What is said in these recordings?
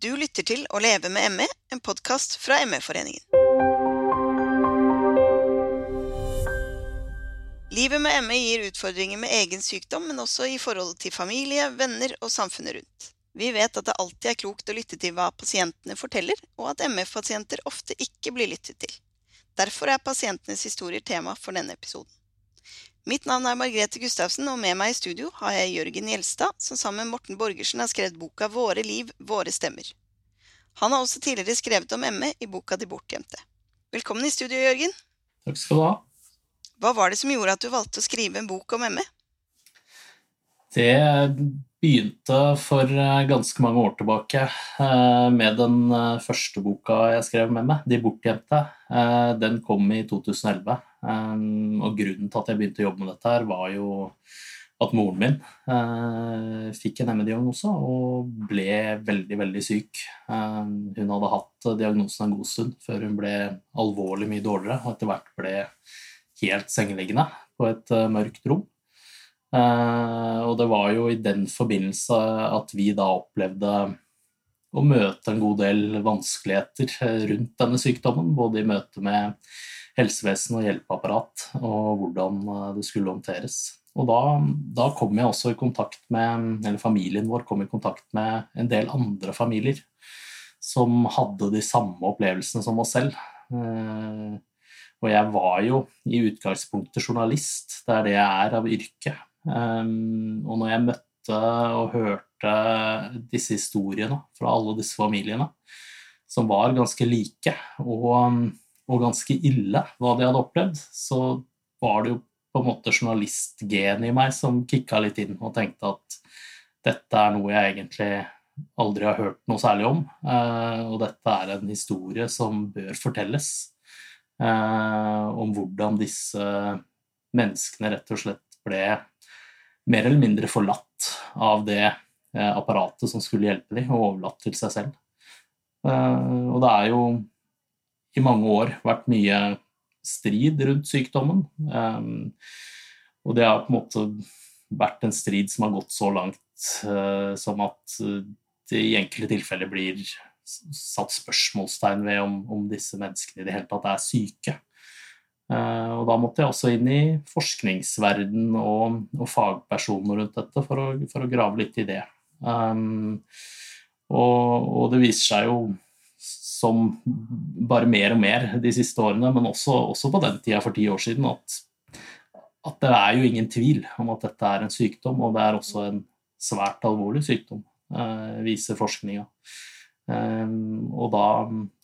Du lytter til Å leve med ME, en podkast fra ME-foreningen. Livet med ME gir utfordringer med egen sykdom, men også i forholdet til familie, venner og samfunnet rundt. Vi vet at det alltid er klokt å lytte til hva pasientene forteller, og at ME-pasienter ofte ikke blir lyttet til. Derfor er pasientenes historier tema for denne episoden. Mitt navn er Margrethe Gustavsen, og med meg i studio har jeg Jørgen Gjelstad, som sammen med Morten Borgersen har skrevet boka Våre liv, våre stemmer. Han har også tidligere skrevet om ME i boka De bortgjemte. Velkommen i studio, Jørgen. Takk skal du ha. Hva var det som gjorde at du valgte å skrive en bok om ME? Det begynte for eh, ganske mange år tilbake eh, med den eh, første boka jeg skrev med meg, 'De bortgjemte'. Den kom i 2011. Og grunnen til at jeg begynte å jobbe med dette, her var jo at moren min fikk en ME-diagnose og ble veldig, veldig syk. Hun hadde hatt diagnosen en god stund før hun ble alvorlig mye dårligere og etter hvert ble helt sengeliggende på et mørkt rom. Uh, og det var jo i den forbindelse at vi da opplevde å møte en god del vanskeligheter rundt denne sykdommen, både i møte med helsevesen og hjelpeapparat, og hvordan eh, det skulle håndteres. Og da, da, kom jeg også i kontakt med, eller familien vår kom i kontakt med en del andre familier som hadde de samme opplevelsene som oss selv. Og jeg var jo i utgangspunktet journalist, det er det jeg er av yrke. Um, og når jeg møtte og hørte disse historiene fra alle disse familiene, som var ganske like og, og ganske ille hva de hadde opplevd, så var det jo på en måte journalistgenet i meg som kicka litt inn og tenkte at dette er noe jeg egentlig aldri har hørt noe særlig om. Uh, og dette er en historie som bør fortelles. Uh, om hvordan disse menneskene rett og slett ble mer eller mindre forlatt av det eh, apparatet som skulle hjelpe dem, og overlatt til seg selv. Eh, og det er jo i mange år vært mye strid rundt sykdommen. Eh, og det har på en måte vært en strid som har gått så langt som at det i enkelte tilfeller blir satt spørsmålstegn ved om, om disse menneskene i det hele tatt er syke. Eh, og da måtte jeg også inn i forskningsverden og, og fagpersoner rundt dette for å, for å, grave litt i det. Um, og, og, det viser seg jo som bare mer og mer de siste årene, men også, også på den tida for ti år siden, at, at, det er jo ingen tvil om at dette er en sykdom, og det er også en svært alvorlig sykdom, uh, viser forskninga. Ehm, og da,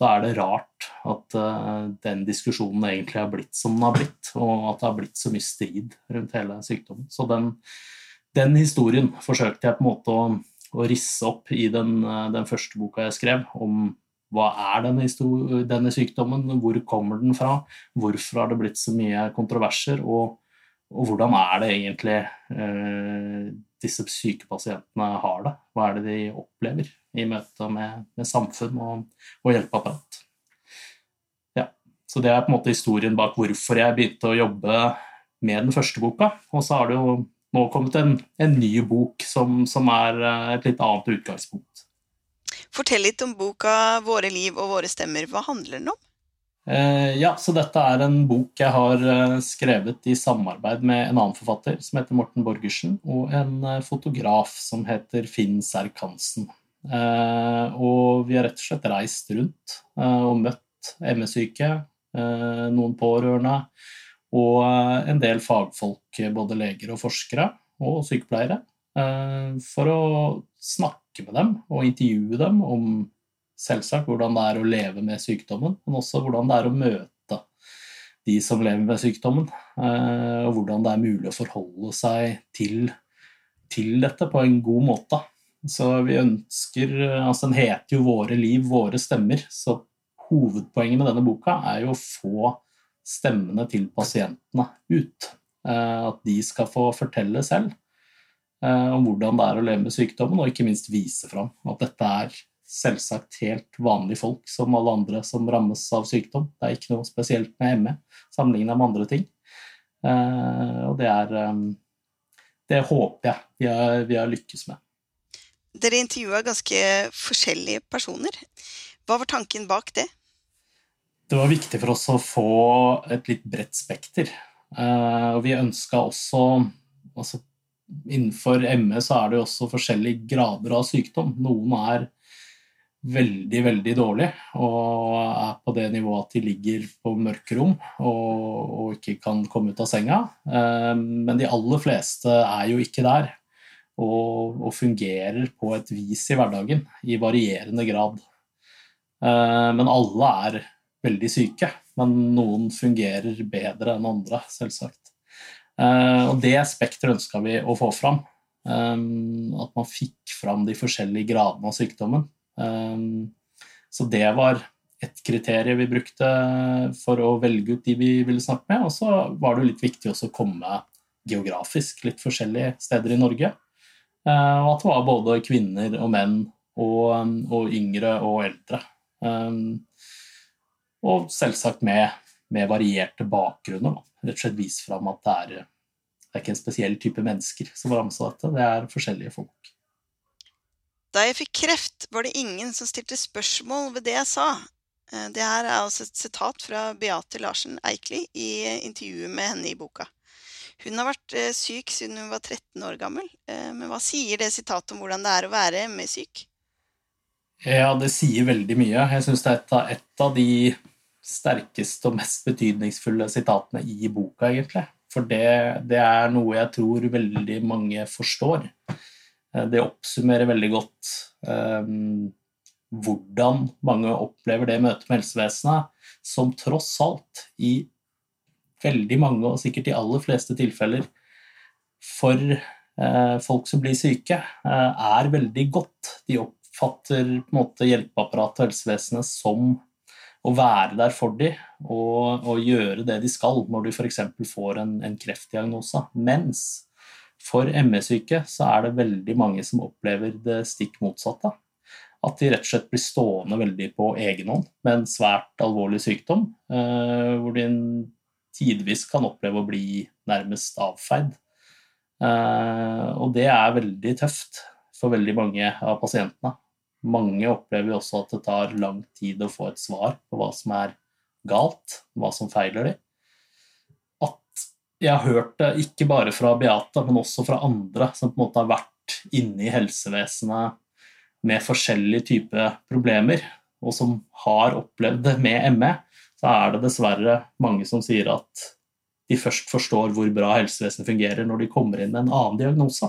da, er det rart at uh, den diskusjonen egentlig har blitt som den har blitt, og at det har blitt så mye strid rundt hele sykdommen. Så den, den historien forsøkte jeg på en måte å, å risse opp i den, uh, den, første boka jeg skrev, om hva er denne, denne, sykdommen, hvor kommer den fra, hvorfor har det blitt så mye kontroverser, og, og hvordan er det egentlig uh, disse syke pasientene har det? Hva er det de opplever? i møte med, med samfunn og, og hjelpeapparat. Ja, så det er på en måte historien bak hvorfor jeg begynte å jobbe med den første boka. Og så har det jo nå kommet en, en ny bok som, som, er eh, et litt annet utgangspunkt. Fortell litt om boka 'Våre liv og våre stemmer'. Hva handler den om? Eh, ja, så dette er en bok jeg har eh, skrevet i samarbeid med en annen forfatter som heter Morten Borgersen, og en eh, fotograf som heter Finn Serkansen. Og vi har rett og slett reist rundt og møtt ME-syke, noen pårørende og en del fagfolk, både leger og forskere og sykepleiere, for å snakke med dem og intervjue dem om selvsagt hvordan det er å leve med sykdommen, men også hvordan det er å møte de som lever med sykdommen, og hvordan det er mulig å forholde seg til, til dette på en god måte. Så vi ønsker Altså, den heter jo 'Våre liv, våre stemmer', så hovedpoenget med denne boka er jo å få stemmene til pasientene ut. Eh, at de skal få fortelle selv eh, om hvordan det er å leve med sykdommen, og ikke minst vise fram at dette er selvsagt helt vanlige folk som alle andre som rammes av sykdom. Det er ikke noe spesielt med ME sammenlignet med andre ting. Eh, og det er Det håper jeg vi har, vi har lykkes med. Dere intervjua ganske forskjellige personer. Hva var tanken bak det? Det var viktig for oss å få et litt bredt spekter. Eh, og vi ønska også altså Innenfor ME så er det jo også forskjellige grader av sykdom. Noen er veldig, veldig dårlig og er på det nivået at de ligger på mørkerom og, og ikke kan komme ut av senga. Eh, men de aller fleste er jo ikke der og, og fungerer på et vis i hverdagen i varierende grad. Eh, men alle er veldig syke, men noen fungerer bedre enn andre, selvsagt. Eh, og det spekteret ønska vi å få fram. At man fikk fram de forskjellige gradene av sykdommen. Ehm, så det var et kriterium vi brukte for å velge ut de vi ville snakke med. Og så var det litt viktig også å komme geografisk litt forskjellige steder i Norge. Eh, og at det var både kvinner og menn og, og yngre og eldre. Ehm, og selvsagt med, med varierte bakgrunner. Rett og slett vise fram at det er, det er ikke en spesiell type mennesker som var rammet av dette, det er forskjellige folk. Da jeg fikk kreft, var det ingen som stilte spørsmål ved det jeg sa. Eh, det her er altså et sitat fra Beate Larsen Eikli i intervjuet med henne i boka. Hun har vært eh, syk siden hun var 13 år gammel. Eh, men hva sier det sitatet om hvordan det er å være ME-syk? Ja, det sier veldig mye. Jeg syns det er et av, de sterkeste og mest betydningsfulle sitatene i boka, egentlig. For det, det er noe jeg tror veldig mange forstår. Eh, det oppsummerer veldig godt um, hvordan mange opplever det møtet med helsevesenet, som tross alt i veldig mange, og sikkert de aller fleste tilfeller, for eh, folk som blir syke, eh, er veldig godt. De oppfatter måte hjelpeapparatet og helsevesenet som å være der for dem og, og gjøre det de skal når de f.eks. får en, en kreftdiagnose. Mens for ME-syke så er det veldig mange som opplever det stikk motsatte. At de rett og slett blir stående veldig på egen hånd med en svært alvorlig sykdom, eh, hvor de tidvis kan oppleve å bli nærmest avfeid. Eh, og det er veldig tøft for veldig mange av pasientene. Mange opplever også at det tar lang tid å få et svar på hva som er galt, hva som feiler dem jeg har hørt det ikke bare fra Beate, men også fra andre som på en måte har vært inne i helsevesenet med forskjellige typer problemer, og som har opplevd det med ME, så er det dessverre mange som sier at de først forstår hvor bra helsevesenet fungerer når de kommer inn med en annen diagnose.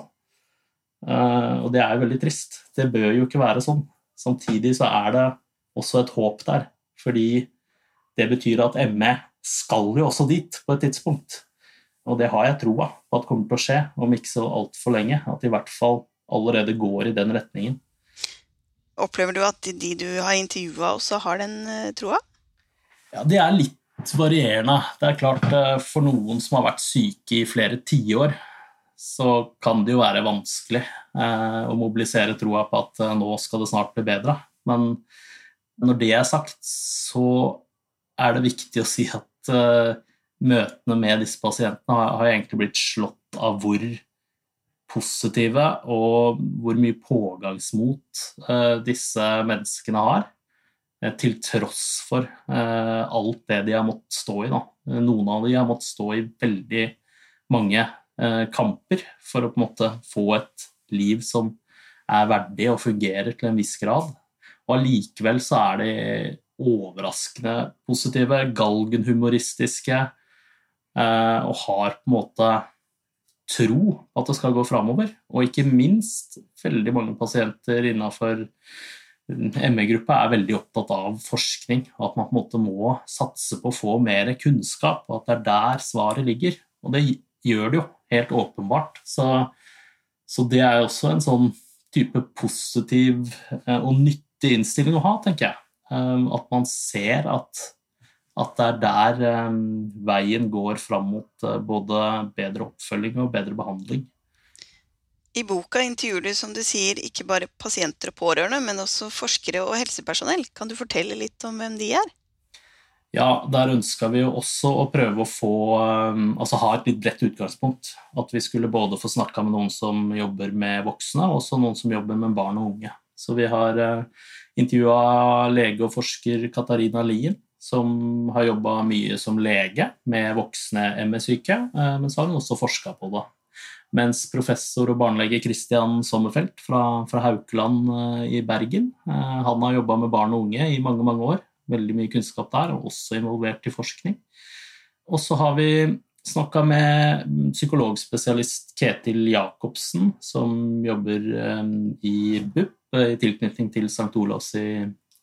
Eh, og det er jo veldig trist. Det bør jo ikke være sånn. Samtidig så er det også et håp der, fordi det betyr at ME skal jo også dit på et tidspunkt. Og det har jeg troa på at kommer til å skje om ikke så altfor lenge. At det i hvert fall allerede går i den retningen. Opplever du at de du har intervjua også har den uh, troa? Ja, det er litt varierende. Det er klart uh, For noen som har vært syke i flere tiår, så kan det jo være vanskelig eh, å mobilisere troa på at nå skal det snart bli bedre. Men når det er sagt, så er det viktig å si at møtene med disse pasientene har, har egentlig blitt slått av hvor positive og hvor mye pågangsmot uh, disse menneskene har. Uh, til tross for uh, alt det de har måttet stå i. Da. Noen av dem har måttet stå i veldig mange kamper for å på en måte få et liv som er verdig og fungerer til en viss grad. Og allikevel så er de overraskende positive, galgenhumoristiske, Eh, og har på en måte tro at det skal gå framover. Og ikke minst veldig mange pasienter innenfor ME-gruppa er veldig opptatt av forskning, og at man på en måte må satse på å få mer kunnskap, og at det er der svaret ligger. Og det gjør det jo, helt åpenbart. Så, så det er også en sånn type positiv eh, og nyttig innstilling å ha, tenker jeg. Eh, at man ser at at det er der eh, veien går fram mot eh, både bedre oppfølging og bedre behandling. I boka intervjuer du, som du sier, ikke bare pasienter og pårørende, men også forskere og helsepersonell. Kan du fortelle litt om hvem de er? Ja, der ønska vi jo også å prøve å få Altså ha et litt bredt utgangspunkt. At vi skulle både få snakka med noen som jobber med voksne, og også noen som jobber med barn og unge. Så vi har intervjua lege og forsker Katarina Lien, som har jobba mye som lege med voksne ME-syke, men så har hun også forska på det. Mens professor og barnelege Christian Sommerfelt fra, fra Haukeland i Bergen han har jobba med barn og unge i mange, mange år veldig mye kunnskap der, og også involvert i forskning. Og så har vi snakka med psykologspesialist Ketil Jacobsen, som jobber eh, i BUP, i tilknytning til St. Olavs i,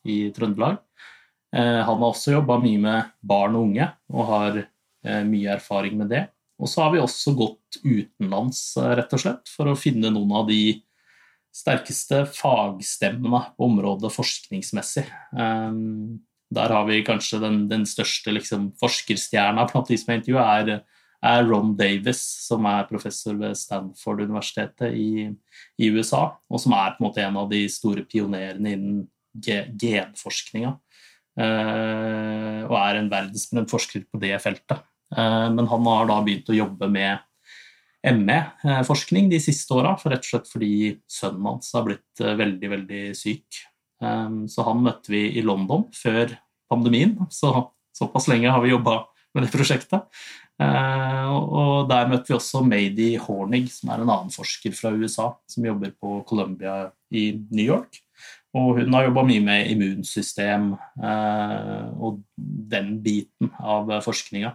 i Trøndelag. Eh, han har også jobba mye med barn og unge, og har eh, mye erfaring med det. Og så har vi også gått utenlands, rett og slett, for å finne noen av de sterkeste fagstemmene på området forskningsmessig. Der har vi kanskje den, den største liksom, forskerstjerna blant de som er intervjua, er, er, Ron Davis, som er professor ved Stanford-universitetet i, i, USA, og som er på en måte en av de store pionerene innen genforskninga. Uh, og er en verdensberømt forsker på det feltet. Uh, men han har da begynt å jobbe med ME-forskning de siste åra, rett og slett fordi sønnen hans har blitt uh, veldig, veldig syk. Så han møtte vi i London før pandemien, så såpass lenge har vi jobba med det prosjektet. Og der møtte vi også Mady Hornig, som er en annen forsker fra USA, som jobber på Columbia i New York. Og hun har jobba mye med immunsystem eh, og den biten av forskninga.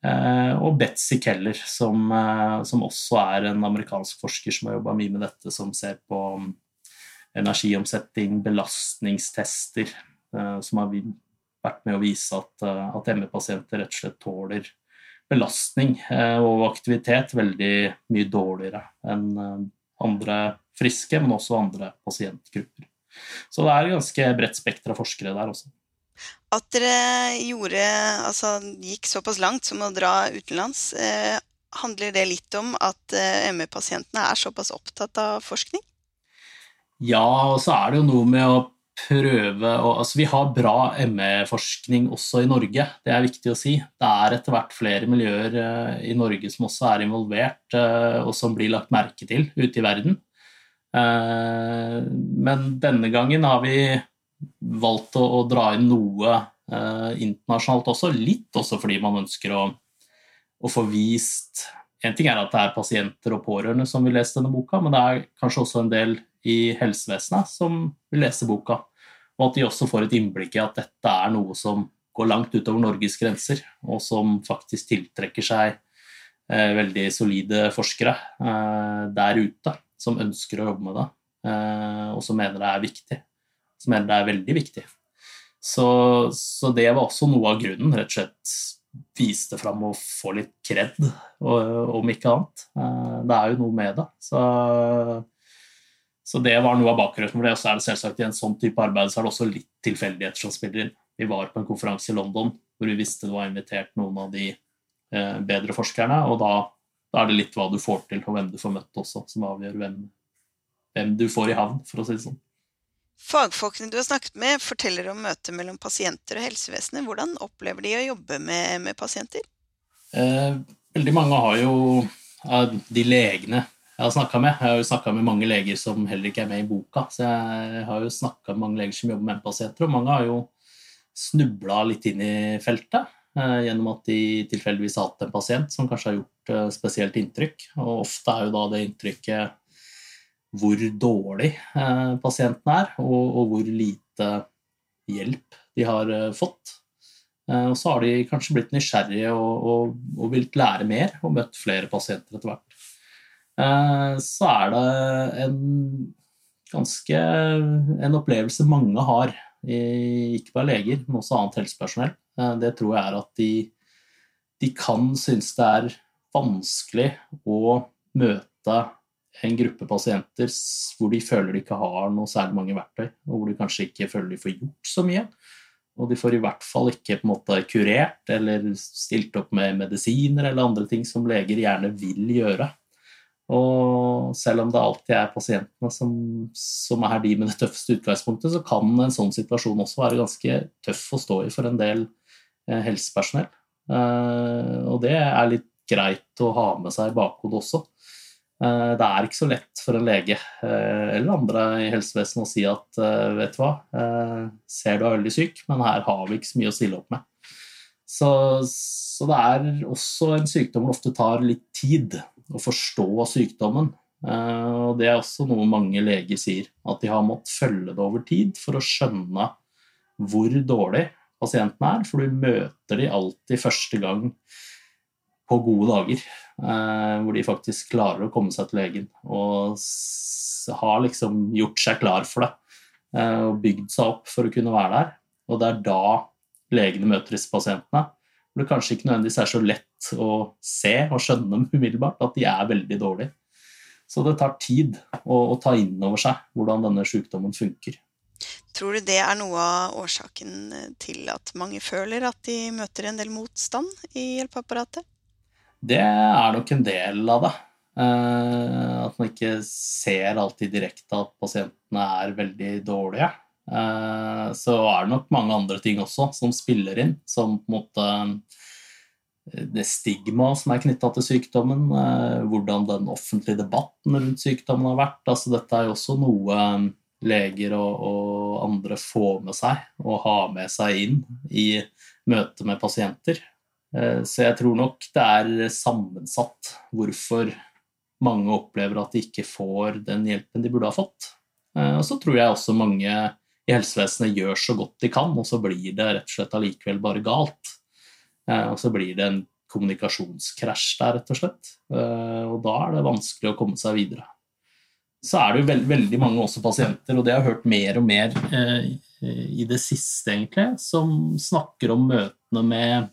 Eh, og Betzy Keller, som, eh, som, også er en amerikansk forsker som har jobba mye med dette, som ser på energiomsetning, belastningstester, eh, som har vært med å vise at, at ME-pasienter rett og slett tåler belastning og aktivitet veldig mye dårligere enn andre friske, men også andre pasientgrupper. Så det er et ganske bredt spekter av forskere der også. At dere gjorde, altså, gikk såpass langt som å dra utenlands, eh, handler det litt om at eh, ME-pasientene er såpass opptatt av forskning? Ja, og så er det jo noe med å prøve å Altså, vi har bra ME-forskning også i Norge, det er viktig å si. Det er etter hvert flere miljøer eh, i Norge som også er involvert, uh, og som blir lagt merke til ute i verden. Uh, men denne gangen har vi valgt å, dra inn noe internasjonalt også, litt også fordi man ønsker å, å få vist En ting er at det er pasienter og pårørende som vil lese denne boka, men det er kanskje også en del i helsevesenet som vil lese boka, og at de også får et innblikk i at dette er noe som går langt utover Norges grenser, og som faktisk tiltrekker seg eh, veldig solide forskere eh, der ute som ønsker å jobbe med det, eh, og som mener det er viktig. Som mener det er veldig viktig. Så, så, det var også noe av grunnen. Rett og slett vise det fram og få litt kred, om ikke annet. Eh, det er jo noe med det. Så så det var noe av bakgrunnen for det. Og så er det selvsagt i en sånn type arbeid så er det også litt tilfeldigheter som spiller inn. Vi var på en konferanse i London hvor vi visste det var invitert noen av de eh, bedre forskerne, og da, da, er det litt hva du får til, og hvem du får møtt også, som avgjør hvem, hvem du får i havn, for å si det sånn. Fagfolkene du har snakket med, forteller om møtet mellom pasienter og helsevesenet. Hvordan opplever de å jobbe med, med pasienter? Eh, veldig mange har jo de legene jeg har snakka med. Jeg har jo snakka med mange leger som heller ikke er med i boka. Så jeg har jo snakka med mange leger som jobber med pasienter, og mange har jo snubla litt inn i feltet gjennom at de tilfeldigvis har hatt en pasient som kanskje har gjort eh, spesielt inntrykk. Og ofte er jo da det inntrykket hvor dårlig eh, pasienten er, og, hvor lite hjelp de har eh, fått. Eh, og så har de kanskje blitt nysgjerrige og, og, og vilt lære mer og møtt flere pasienter etter hvert. Eh, så er det en ganske en opplevelse mange har, ikke bare leger, men også annet helsepersonell. Eh, det tror jeg er at de, de kan synes det er vanskelig å møte en gruppe pasienter hvor de føler de ikke har noe særlig mange verktøy, og hvor de kanskje ikke føler de får gjort så mye. Og de får i hvert fall ikke på en måte kurert eller stilt opp med medisiner eller andre ting som leger gjerne vil gjøre. Og selv om det alltid er pasientene som, som, er de med det tøffeste utgangspunktet, så kan en sånn situasjon også være ganske tøff å stå i for en del helsepersonell. Og det er litt greit å ha med seg i bakhodet også. Det er ikke så lett for en lege eller andre i helsevesenet å si at vet du hva, ser du er veldig syk, men her har vi ikke så mye å stille opp med. Så, så det er også en sykdom som ofte tar litt tid å forstå sykdommen. Eh, og det er også noe mange leger sier, at de har måttet følge det over tid for å skjønne hvor dårlig pasienten er, for du møter de alltid første gang på gode dager, eh, hvor de faktisk klarer å komme seg til legen og har liksom gjort seg klar for det eh, og bygd seg opp for å kunne være der. Og det er da legene møter disse pasientene. Hvor det kanskje ikke nødvendigvis er så lett å se og skjønne umiddelbart at de er veldig dårlige. Så det tar tid å, å ta inn over seg hvordan denne sykdommen funker. Tror du det er noe av årsaken eh, til at mange føler at de møter en del motstand i hjelpeapparatet? Det er nok en del av det. Eh, at man ikke ser alltid direkte at pasientene er veldig dårlige. Eh, så er det nok mange andre ting også som spiller inn, som på en måte det stigmaet som er knytta til sykdommen, eh, hvordan den offentlige debatten rundt sykdommen har vært. Altså, dette er jo også noe eh, leger og, og, andre får med seg og har med seg inn i møte med pasienter. Eh, så jeg tror nok det er sammensatt hvorfor mange opplever at de ikke får den hjelpen de burde ha fått. Og så tror jeg også mange helsevesenet gjør så godt de kan, og så blir det rett og slett allikevel bare galt. Eh, og så blir det en kommunikasjonskrasj der, rett og slett. Eh, og da er det vanskelig å komme seg videre. Så er det jo veld, veldig mange også pasienter, og det har jeg hørt mer og mer eh, i det siste, egentlig, som snakker om møtene med,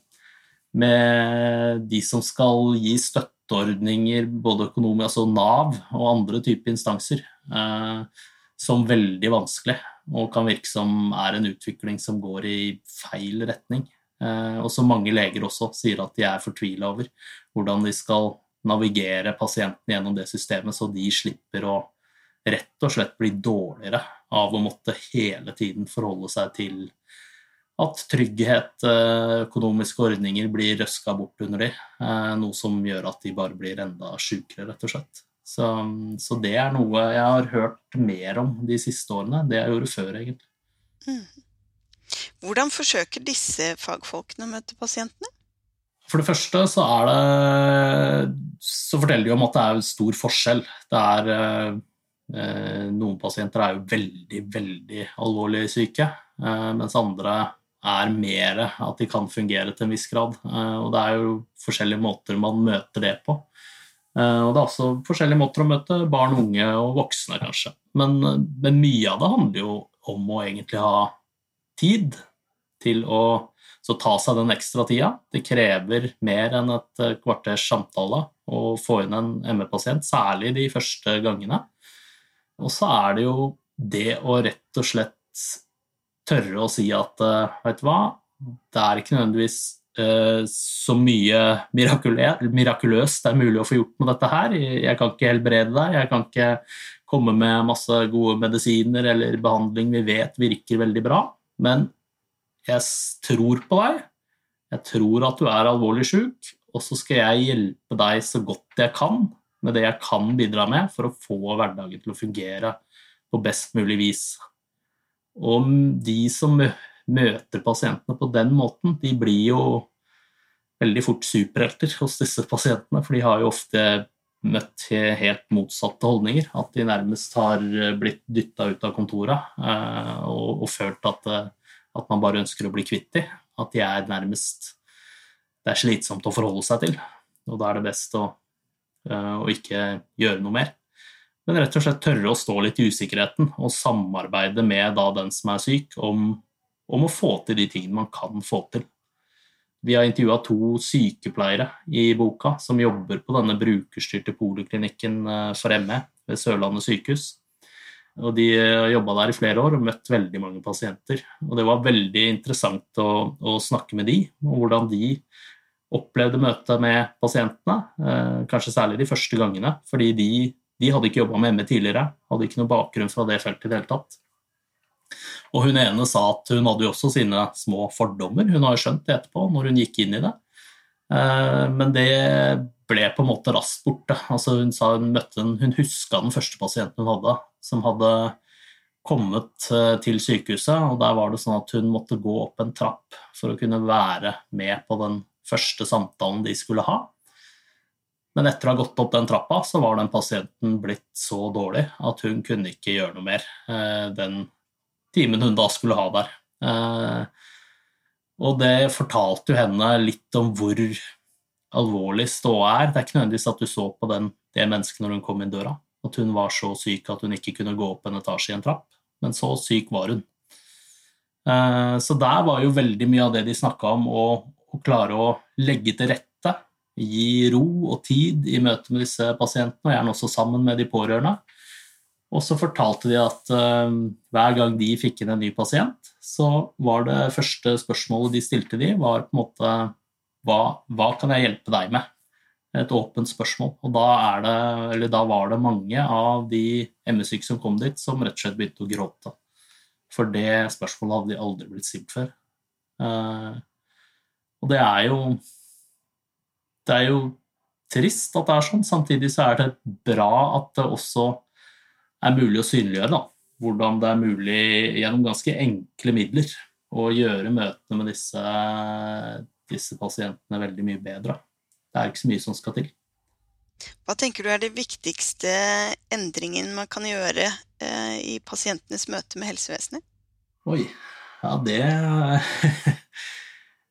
med de som skal gi støtteordninger, både økonomisk, altså Nav og andre typer instanser, eh, som veldig vanskelig, og kan virke som er en utvikling som går i feil retning. Eh, og som mange leger også sier at de er fortvila over. Hvordan de skal navigere pasientene gjennom det systemet, så de slipper å rett og slett bli dårligere av å måtte hele tiden forholde seg til at trygghet, eh, økonomiske ordninger blir røska bort under de, eh, noe som gjør at de bare blir enda sjukere, rett og slett. Så, så, det er noe jeg har hørt mer om de siste årene, det jeg gjorde før, egentlig. Mm. Hvordan forsøker disse fagfolkene å møte pasientene? For det første så det Så forteller de om at det er stor forskjell. Det er eh, Noen pasienter er jo veldig, veldig alvorlig syke, eh, mens andre er mer at de kan fungere til en viss grad. Eh, og det er jo forskjellige måter man møter det på. Eh, og det er også forskjellige måter å møte barn, unge og voksne, kanskje. Men, men mye av det handler jo om å egentlig ha tid til å ta seg den ekstra tida. Det krever mer enn et eh, kvarters samtale å få inn en ME-pasient, særlig de første gangene. Og så er det jo det å rett og slett tørre å si at eh, vet du hva, det er ikke nødvendigvis så mye mirakuløst det er mulig å få gjort med dette her. Jeg kan ikke helbrede deg, jeg kan ikke komme med masse gode medisiner eller behandling vi vet virker veldig bra, men jeg tror på deg, jeg tror at du er alvorlig sjuk, og så skal jeg hjelpe deg så godt jeg kan med det jeg kan bidra med for å få hverdagen til å fungere på best mulig vis. Og de som møter pasientene på den måten, de blir jo veldig fort superhelter hos disse pasientene, for de har jo ofte møtt helt motsatte holdninger. At de nærmest har blitt dytta ut av kontoret eh, og, og følt at eh, at man bare ønsker å bli kvitt dem. At de er nærmest Det er slitsomt å forholde seg til. Og da er det best å, eh, å ikke gjøre noe mer. Men rett og slett tørre å stå litt i usikkerheten og samarbeide med den som er syk, om, om å få til de tingene man kan få til. Vi har intervjua to sykepleiere i boka som jobber på denne brukerstyrte poliklinikken eh, for ME ved Sørlandet sykehus. Og de jobba der i flere år og møtt veldig mange pasienter. Og det var veldig interessant å, å snakke med de, om hvordan de opplevde møtet med pasientene. Eh, kanskje særlig de første gangene, fordi de, de hadde ikke jobba med ME tidligere. Hadde ikke noe bakgrunn fra det feltet i det hele tatt. Og hun ene sa at hun hadde jo også sine små fordommer. Hun har jo skjønt det etterpå, når hun gikk inn i det. Eh, men det ble på en måte raskt borte. Altså hun sa hun møtte en, hun huska den første pasienten hun hadde, som hadde kommet eh, til sykehuset. og Der var det sånn at hun måtte gå opp en trapp for å kunne være med på den første samtalen de skulle ha. Men etter å ha gått opp den trappa, så var den pasienten blitt så dårlig at hun kunne ikke gjøre noe mer eh, den timen hun da skulle ha der. Eh, og det fortalte jo henne litt om hvor alvorlig ståa er. Det er ikke nødvendigvis at du så på den, det mennesket når hun kom inn døra, at hun var så syk at hun ikke kunne gå opp en etasje i en trapp. Men så syk var hun. Eh, så der var jo veldig mye av det de snakka om, å, å klare å legge til rette gi ro og tid i møte med disse pasientene, og gjerne også sammen med de pårørende. Og så fortalte de at uh, hver gang de fikk inn en ny pasient, så var det første spørsmålet de stilte de, var på en måte hva, hva kan jeg hjelpe deg med? Et åpent spørsmål. Og da, det, da var det mange av de ME-syke som kom dit, som rett og slett begynte å gråte. For det spørsmålet hadde de aldri blitt stilt før. Uh, og det er jo det er jo trist at det er sånn. Samtidig så er det bra at det også er mulig å synliggjøre da. hvordan det er mulig gjennom ganske enkle midler å gjøre møtene med disse, disse pasientene veldig mye bedre. Det er ikke så mye som skal til. Hva tenker du er de viktigste endringen man kan gjøre eh, i pasientenes møte med helsevesenet? Oi, ja det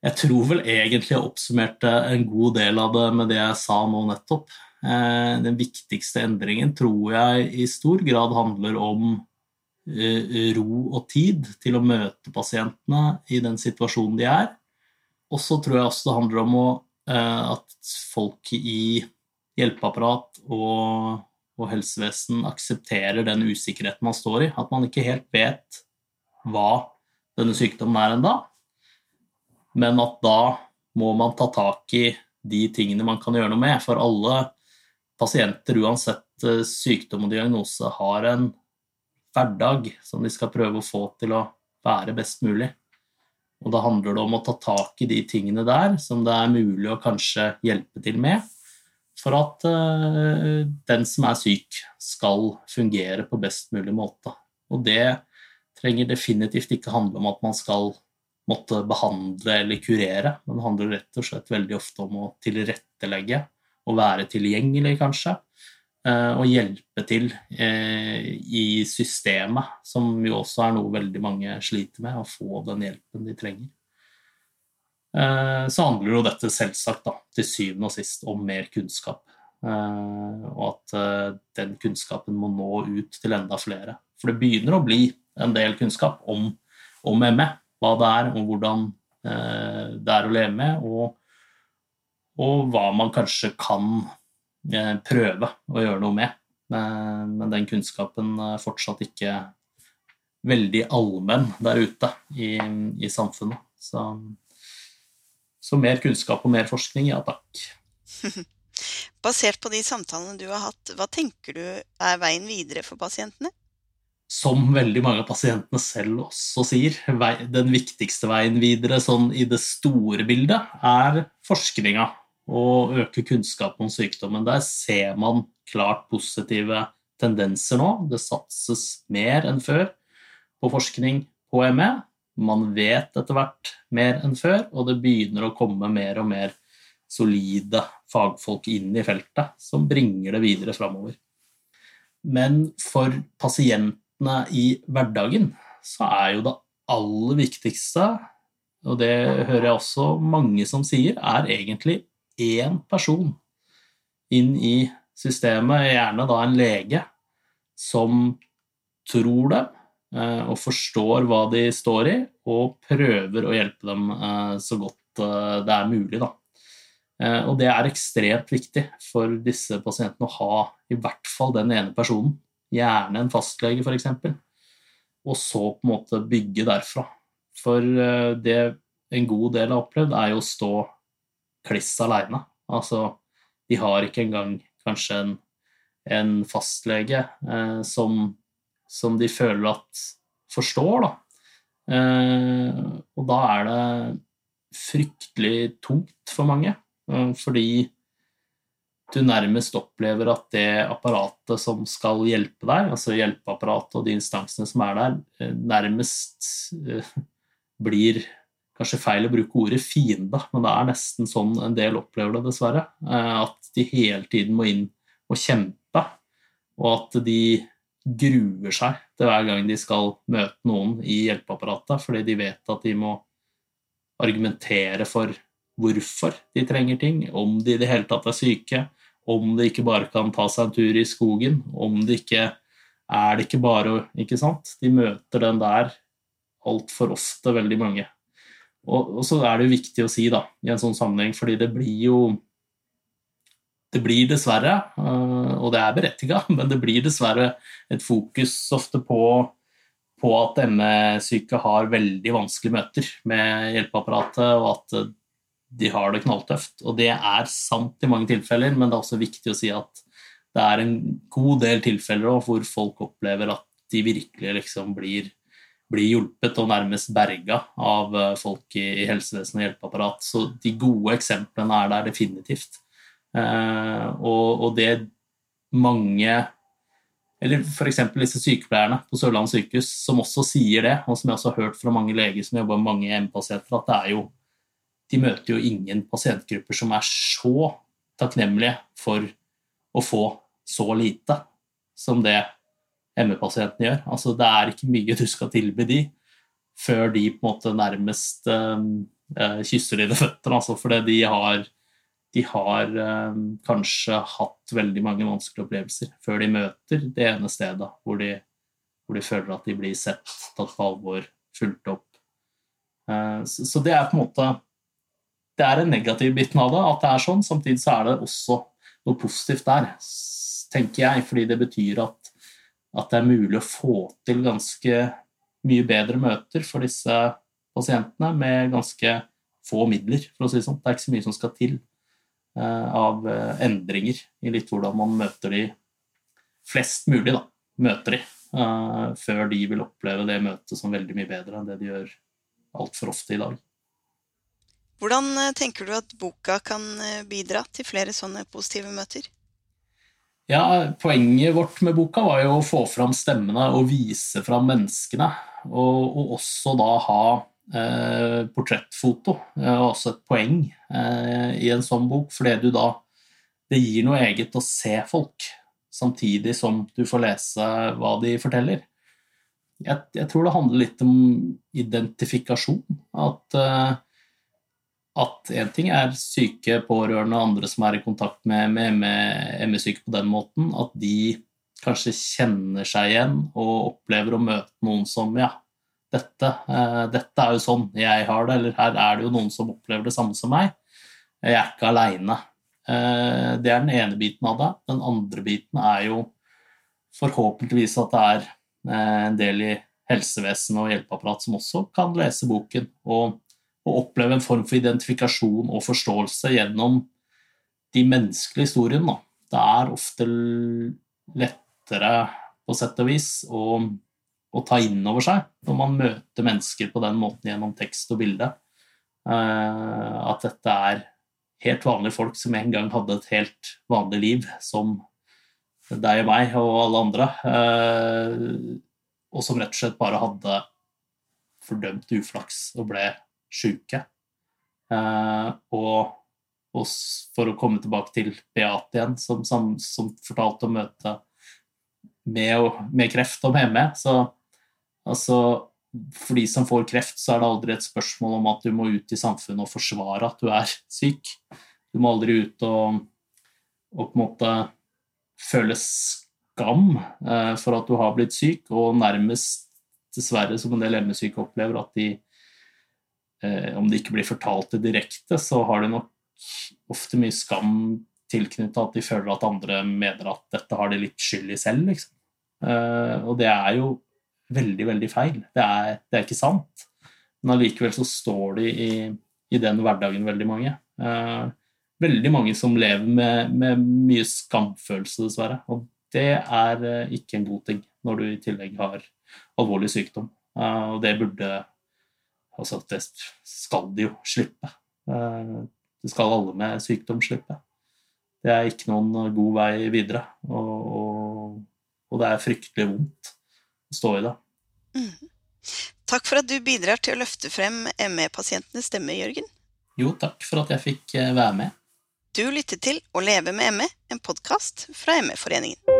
Jeg tror vel egentlig jeg oppsummerte en god del av det med det jeg sa nå nettopp. Eh, den viktigste endringen tror jeg i stor grad handler om eh, ro og tid til å møte pasientene i den situasjonen de er. Og så tror jeg også det handler om eh, at folk i hjelpeapparat og, og helsevesen aksepterer den usikkerheten man står i. At man ikke helt vet hva denne sykdommen er ennå men at da må man ta tak i de tingene man kan gjøre noe med. For alle pasienter, uansett eh, sykdom og diagnose, har en hverdag som de skal prøve å få til å være best mulig. Og da handler det om å ta tak i de tingene der som det er mulig å kanskje hjelpe til med, for at uh, den som er syk, skal fungere på best mulig måte. Og det trenger definitivt ikke handle om at man skal måtte behandle eller kurere, men det handler rett og slett veldig ofte om å tilrettelegge og være tilgjengelig, kanskje. Eh, og hjelpe til eh, i systemet, som jo også er noe veldig mange sliter med, å få den hjelpen de trenger. Eh, så handler jo dette selvsagt da, til syvende og sist om mer kunnskap. Og at den kunnskapen må nå ut til enda flere. For det begynner å bli en del kunnskap om, om ME hva det er, og hvordan det er å leve med, og, og hva man kanskje kan eh, prøve å gjøre noe med. Men den kunnskapen er fortsatt ikke veldig allmenn der ute i, i samfunnet. Så, så, mer kunnskap og mer forskning, ja takk. Basert på de samtalene du har hatt, hva tenker du er veien videre for pasientene? som veldig mange av pasientene selv også sier, den viktigste veien videre sånn i det store bildet er forskninga og øke kunnskapen om sykdommen. Der ser man klart positive tendenser nå. Det satses mer enn før på forskning på ME. Man vet etter hvert mer enn før, og det begynner å komme mer og mer solide fagfolk inn i feltet som bringer det videre framover. Men for pasientene i hverdagen, så er jo det aller viktigste, og det hører jeg også mange som sier, er egentlig én person inn i systemet, gjerne da en lege, som tror dem eh, og forstår hva de står i, og prøver å hjelpe dem eh, så godt eh, det er mulig. Da. Og det er ekstremt viktig for disse pasientene å ha i hvert fall den ene personen Gjerne en fastlege, f.eks. Og så på en måte bygge derfra. For det en god del har opplevd, er jo å stå kliss aleine. Altså, de har ikke engang kanskje en, en fastlege eh, som, som, de føler at forstår, da. Eh, og da er det fryktelig tungt for mange, eh, fordi du nærmest opplever at det apparatet som skal hjelpe deg, altså hjelpeapparatet og de instansene som er der, eh, nærmest blir kanskje feil å bruke ordet fiende, men det er nesten sånn en del opplever det, dessverre. At de hele tiden må inn og kjempe, og at de gruer seg til hver gang de skal møte noen i hjelpeapparatet, fordi de vet at de må argumentere for hvorfor de trenger ting, om de i det hele tatt er syke, om de ikke bare kan ta seg en tur i skogen, om det ikke er det ikke bare å Ikke sant? De møter den der altfor ofte, veldig mange. Og, og, så er det jo viktig å si da, i en sånn sammenheng, fordi det blir jo det blir dessverre, eh, og det er berettiga, men det blir dessverre et fokus ofte på, på at ME-syke har veldig vanskelige møter med hjelpeapparatet, og at de har det knalltøft. Og det er sant i mange tilfeller, men det er også viktig å si at det er en god del tilfeller hvor folk opplever at de virkelig liksom blir, blir hjulpet og nærmest berga av eh, folk i, helsevesenet og hjelpeapparat. Så de gode eksemplene er der definitivt. Eh, og, det mange eller f.eks. disse sykepleierne på Sørlandet sykehus som også sier det, og som jeg også har hørt fra mange leger som jobber med mange hjemmepasienter, at det er jo de møter jo ingen pasientgrupper som er så takknemlige for å få så lite som det ME-pasientene gjør. Altså, det er ikke mye du skal tilby de før de på en måte nærmest øh, kysser dine føtter, altså, fordi de har de har eh, kanskje hatt veldig mange vanskelige opplevelser før de møter det ene stedet hvor de, hvor de føler at de blir sett, tatt på alvor, fulgt opp. Eh, så, så, det er på en måte Det er en negativ biten av det, at det er sånn. Samtidig så er det også noe positivt der, tenker jeg, fordi det betyr at, at det er mulig å få til ganske mye bedre møter for disse pasientene med ganske få midler, for å si det sånn. Det er ikke så mye som skal til. uh, av eh, endringer i litt hvordan man møter de flest mulig, da, møter de, Uh, før de vil oppleve det møtet som veldig mye bedre enn det de gjør altfor ofte i dag. Hvordan tenker du at boka kan bidra til flere sånne positive møter? Ja, Poenget vårt med boka var jo å få fram stemmene og vise fram menneskene. Og, og også da ha eh, portrettfoto var også et poeng eh, i en sånn bok, fordi du da Det gir noe eget å se folk, samtidig som du får lese hva de forteller. Jeg, jeg tror det handler litt om identifikasjon. At eh, at én ting er syke pårørende og andre som er i kontakt med ME-syke på den måten, at de kanskje kjenner seg igjen og opplever å møte noen som ja, dette, eh, dette, er jo sånn jeg har det, eller her er det jo noen som opplever det samme som meg. Jeg er ikke aleine. Eh, det er den ene biten av det. Den andre biten er jo forhåpentligvis at det er eh, en del i helsevesenet og hjelpeapparat som også kan lese boken og, og oppleve en form for identifikasjon og forståelse gjennom de menneskelige historiene. Det er ofte lettere på sett og vis å å ta inn over seg når man møter mennesker på den måten gjennom tekst og bilde. Eh, at dette er helt vanlige folk som en gang hadde et helt vanlig liv, som deg og meg og alle andre, eh, og som rett og slett bare hadde fordømt uflaks og ble sjuke. Eh, og, og, for å komme tilbake til Beate igjen, som, som, som fortalte om møtet med, med, kreft og ME, så Altså, for de som får kreft, så er det aldri et spørsmål om at du må ut i samfunnet og forsvare at du er syk. Du må aldri ut og, og på en måte føle skam eh, for at du har blitt syk, og nærmest, dessverre, som en del ME-syke opplever, at de Om det ikke blir fortalt det direkte, så har de nok ofte mye skam tilknyttet at de føler at andre mener at dette har de litt skyld i selv, liksom. Eh, og det er jo veldig, veldig feil. Det er, det er ikke sant. Men allikevel så står de i, i, den hverdagen, veldig mange. Eh, veldig mange som lever med, med, mye skamfølelse, dessverre. Og det er eh, ikke en god ting når du i tillegg har alvorlig sykdom. Eh, og det burde Altså at det skal de jo slippe. Det skal alle med sykdom slippe. Det er ikke noen god vei videre. Og, og, og det er fryktelig vondt å stå i det. Mm. Takk for at du bidrar til å løfte frem ME-pasientenes stemme, Jørgen. Jo, takk for at jeg fikk være med. Du lytter til Å leve med ME, en podkast fra ME-foreningen.